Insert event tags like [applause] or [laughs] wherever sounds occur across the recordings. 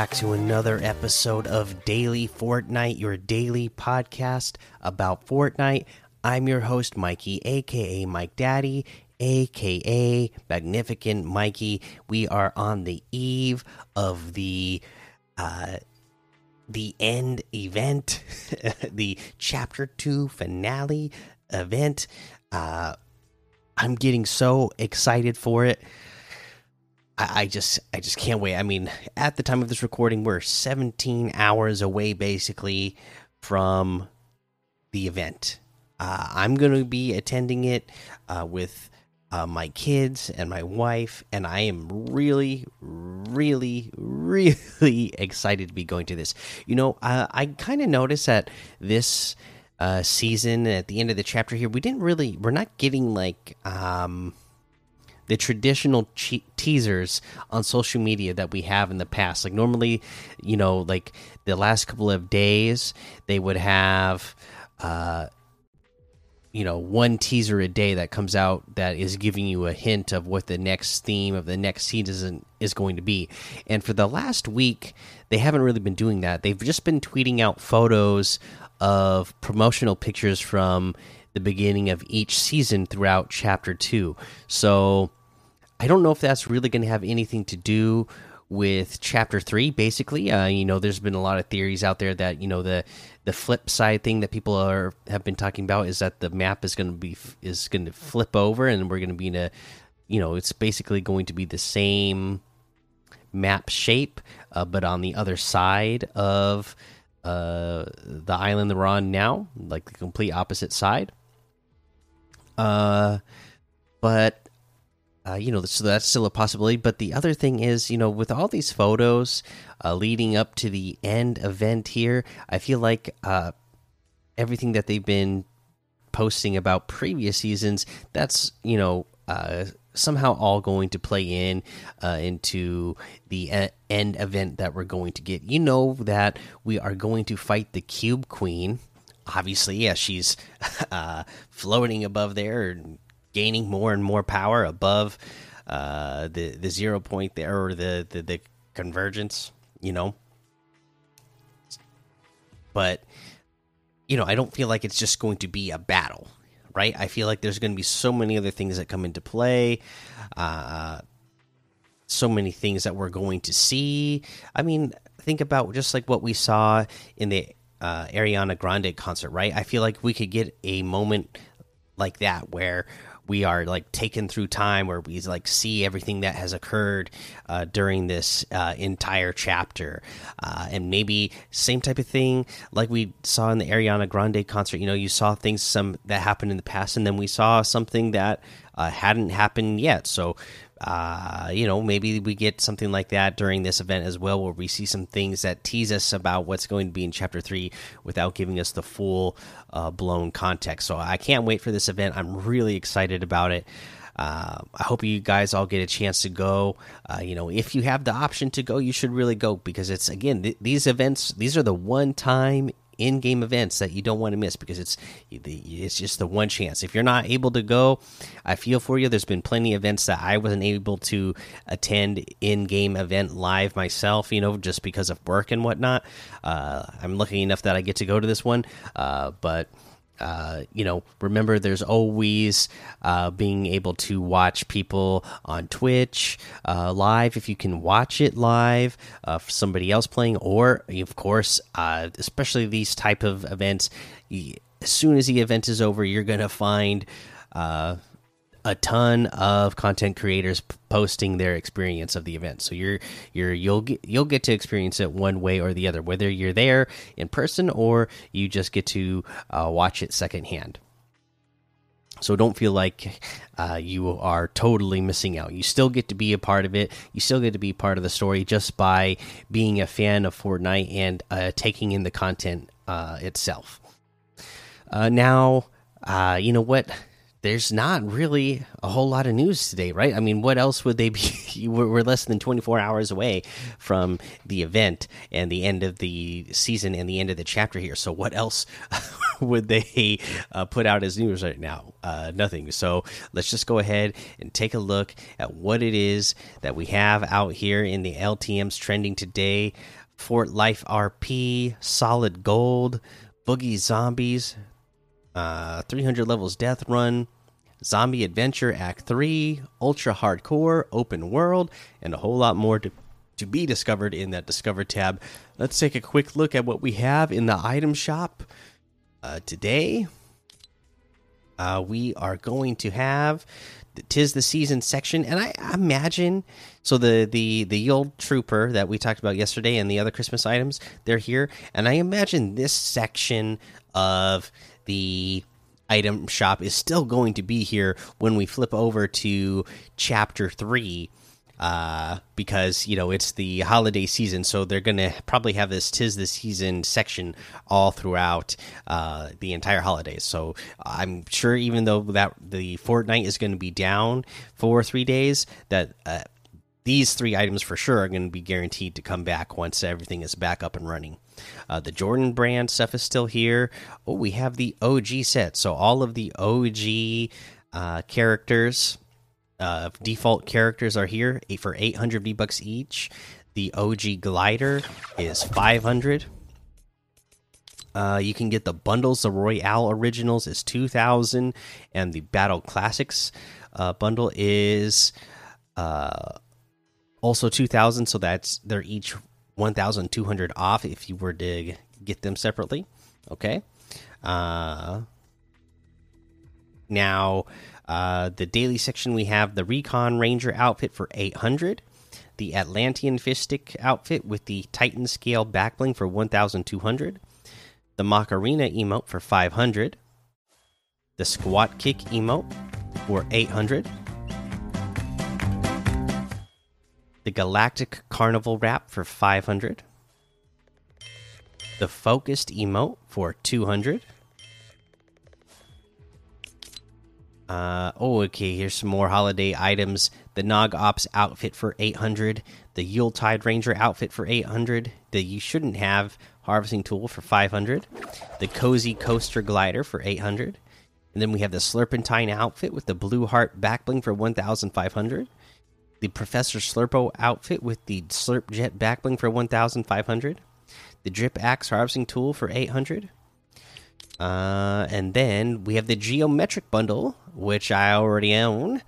Back to another episode of Daily Fortnite, your daily podcast about Fortnite. I'm your host, Mikey, aka Mike Daddy, aka Magnificent Mikey. We are on the eve of the uh, the end event, [laughs] the chapter two finale event. Uh, I'm getting so excited for it. I, I just I just can't wait. I mean, at the time of this recording, we're 17 hours away basically from the event. Uh, I'm going to be attending it uh, with uh, my kids and my wife, and I am really, really, really [laughs] excited to be going to this. You know, uh, I kind of noticed that this uh, season at the end of the chapter here, we didn't really, we're not getting like. Um, the traditional teasers on social media that we have in the past. Like normally, you know, like the last couple of days, they would have, uh, you know, one teaser a day that comes out that is giving you a hint of what the next theme of the next season is going to be. And for the last week, they haven't really been doing that. They've just been tweeting out photos of promotional pictures from the beginning of each season throughout chapter 2. So I don't know if that's really going to have anything to do with chapter three. Basically, uh, you know, there's been a lot of theories out there that you know the the flip side thing that people are have been talking about is that the map is going to be is going to flip over and we're going to be in a you know it's basically going to be the same map shape uh, but on the other side of uh, the island that we're on now like the complete opposite side uh but uh, you know, so that's still a possibility. But the other thing is, you know, with all these photos uh, leading up to the end event here, I feel like uh, everything that they've been posting about previous seasons, that's you know uh, somehow all going to play in uh, into the end event that we're going to get. You know that we are going to fight the Cube Queen. Obviously, yeah, she's [laughs] uh, floating above there gaining more and more power above uh, the the zero point there or the, the the convergence, you know. But you know, I don't feel like it's just going to be a battle, right? I feel like there's going to be so many other things that come into play. Uh, so many things that we're going to see. I mean, think about just like what we saw in the uh, Ariana Grande concert, right? I feel like we could get a moment like that where we are like taken through time where we like see everything that has occurred uh, during this uh, entire chapter. Uh, and maybe same type of thing like we saw in the ariana grande concert. You know you saw things some that happened in the past and then we saw something that uh, hadn't happened yet. So uh, you know, maybe we get something like that during this event as well, where we see some things that tease us about what's going to be in chapter three without giving us the full uh, blown context. So I can't wait for this event. I'm really excited about it. Uh, I hope you guys all get a chance to go. Uh, you know, if you have the option to go, you should really go because it's again th these events. These are the one time in-game events that you don't want to miss because it's it's just the one chance. If you're not able to go, I feel for you. There's been plenty of events that I wasn't able to attend in-game event live myself, you know, just because of work and whatnot. Uh, I'm lucky enough that I get to go to this one, uh, but uh, you know, remember there's always uh, being able to watch people on Twitch uh, live if you can watch it live uh, for somebody else playing, or of course, uh, especially these type of events. As soon as the event is over, you're gonna find a ton of content creators posting their experience of the event. So you're you're you'll get you'll get to experience it one way or the other, whether you're there in person or you just get to uh, watch it secondhand. So don't feel like uh, you are totally missing out. You still get to be a part of it. You still get to be part of the story just by being a fan of Fortnite and uh, taking in the content uh, itself. Uh, now, uh, you know what? There's not really a whole lot of news today, right? I mean, what else would they be? [laughs] We're less than 24 hours away from the event and the end of the season and the end of the chapter here. So, what else [laughs] would they uh, put out as news right now? Uh, nothing. So let's just go ahead and take a look at what it is that we have out here in the LTMs trending today. Fort Life RP, Solid Gold, Boogie Zombies, uh, 300 levels Death Run, Zombie Adventure Act 3, Ultra Hardcore, Open World, and a whole lot more to, to be discovered in that Discover tab. Let's take a quick look at what we have in the item shop uh, today. Uh, we are going to have the Tis the Season section, and I imagine so the the the old trooper that we talked about yesterday and the other Christmas items they're here, and I imagine this section of the item shop is still going to be here when we flip over to chapter three uh, because you know it's the holiday season, so they're gonna probably have this "tis the season" section all throughout uh, the entire holidays. So I'm sure, even though that the Fortnite is going to be down for three days, that uh, these three items for sure are going to be guaranteed to come back once everything is back up and running. Uh, the Jordan brand stuff is still here. Oh, we have the OG set, so all of the OG uh, characters uh, default characters are here for 800 V bucks each. The OG glider is 500. Uh, you can get the bundles. The Royale Originals is 2,000, and the Battle Classics uh, bundle is uh, also 2,000. So that's they're each 1,200 off if you were to get them separately. Okay. Uh, now uh, the daily section we have the Recon Ranger outfit for 800, the Atlantean Fishstick outfit with the Titan scale backbling for 1200, the Macarena emote for 500, the Squat Kick emote for 800, the Galactic Carnival wrap for 500, the Focused emote for 200 Uh, oh, okay. Here's some more holiday items. The Nog Ops outfit for 800. The Yuletide Ranger outfit for 800. The You Shouldn't Have harvesting tool for 500. The Cozy Coaster glider for 800. And then we have the Slurpentine outfit with the Blue Heart backbling for 1,500. The Professor Slurpo outfit with the Slurp Jet backbling for 1,500. The Drip Axe harvesting tool for 800. Uh, and then we have the Geometrik bundle, which I already own,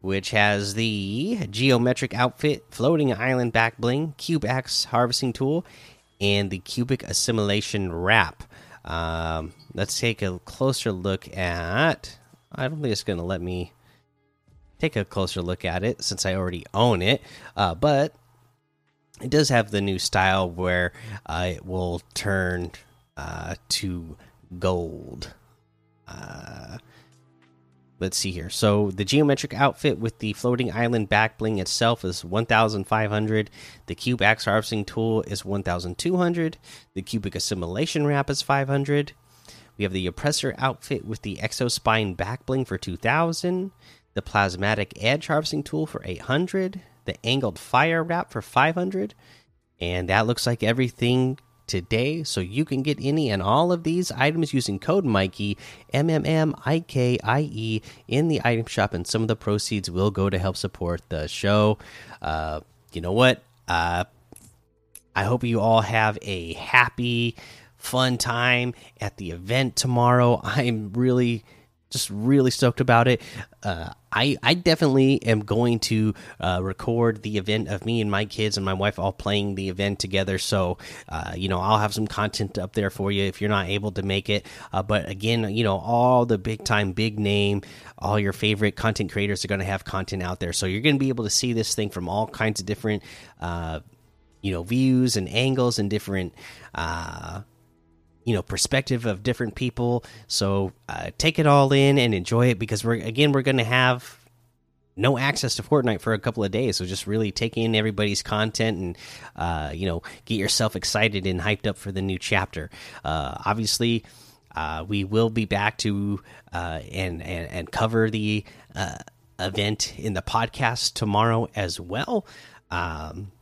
which has the Geometrik outfit, floating island back bling, cube axe harvesting tool, and the cubic assimilation wrap. Um, let's take a closer look at. I don't think it's going to let me take a closer look at it since I already own it. Uh, but it does have the new style where uh, it will turn uh, to gold. Uh, let's see here. So the Geometrik outfit with the floating island back bling itself is 1,500. The cube axe harvesting tool is 1,200. The cubic assimilation wrap is 500. We have the oppressor outfit with the exospine back bling for 2,000. The plasmatic edge harvesting tool for 800. The angled fire wrap for 500. And that looks like everything today so you can get any and all of these items using code Mikey M M M I K I E in the item shop and some of the proceeds will go to help support the show. Uh, you know what? Uh, I hope you all have a happy, fun time at the event tomorrow. [laughs] I'm really just really stoked about it. Uh, I I definitely am going to uh, record the event of me and my kids and my wife all playing the event together. So uh, you know I'll have some content up there for you if you're not able to make it. Uh, but again, you know all the big time, big name, all your favorite content creators are going to have content out there. So you're going to be able to see this thing from all kinds of different uh, you know views and angles and different uh, you know perspective of different people. So uh, take it all in and enjoy it because we're again we're gonna have no access to Fortnite for a couple of days. So just really take in everybody's content and uh, you know get yourself excited and hyped up for the new chapter. Uh, obviously uh, we will be back to uh, and, and and cover the uh, event in the podcast tomorrow as well. Um,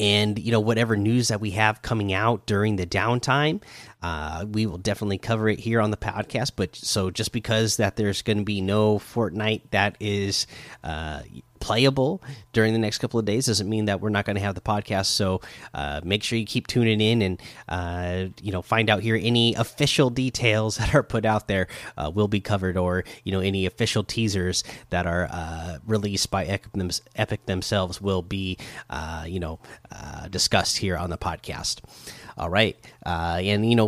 and you know whatever news that we have coming out during the downtime uh, we will definitely cover it here on the podcast but so just because that there's going to be no fortnite that is uh, playable during the next couple of days doesn't mean that we're not going to have the podcast so uh, make sure you keep tuning in and uh, you know find out here any official details [laughs] that are put out there uh, will be covered or you know any official teasers that are uh, released by epic, epic, themselves will be you know discussed here on the podcast all right. And, you know,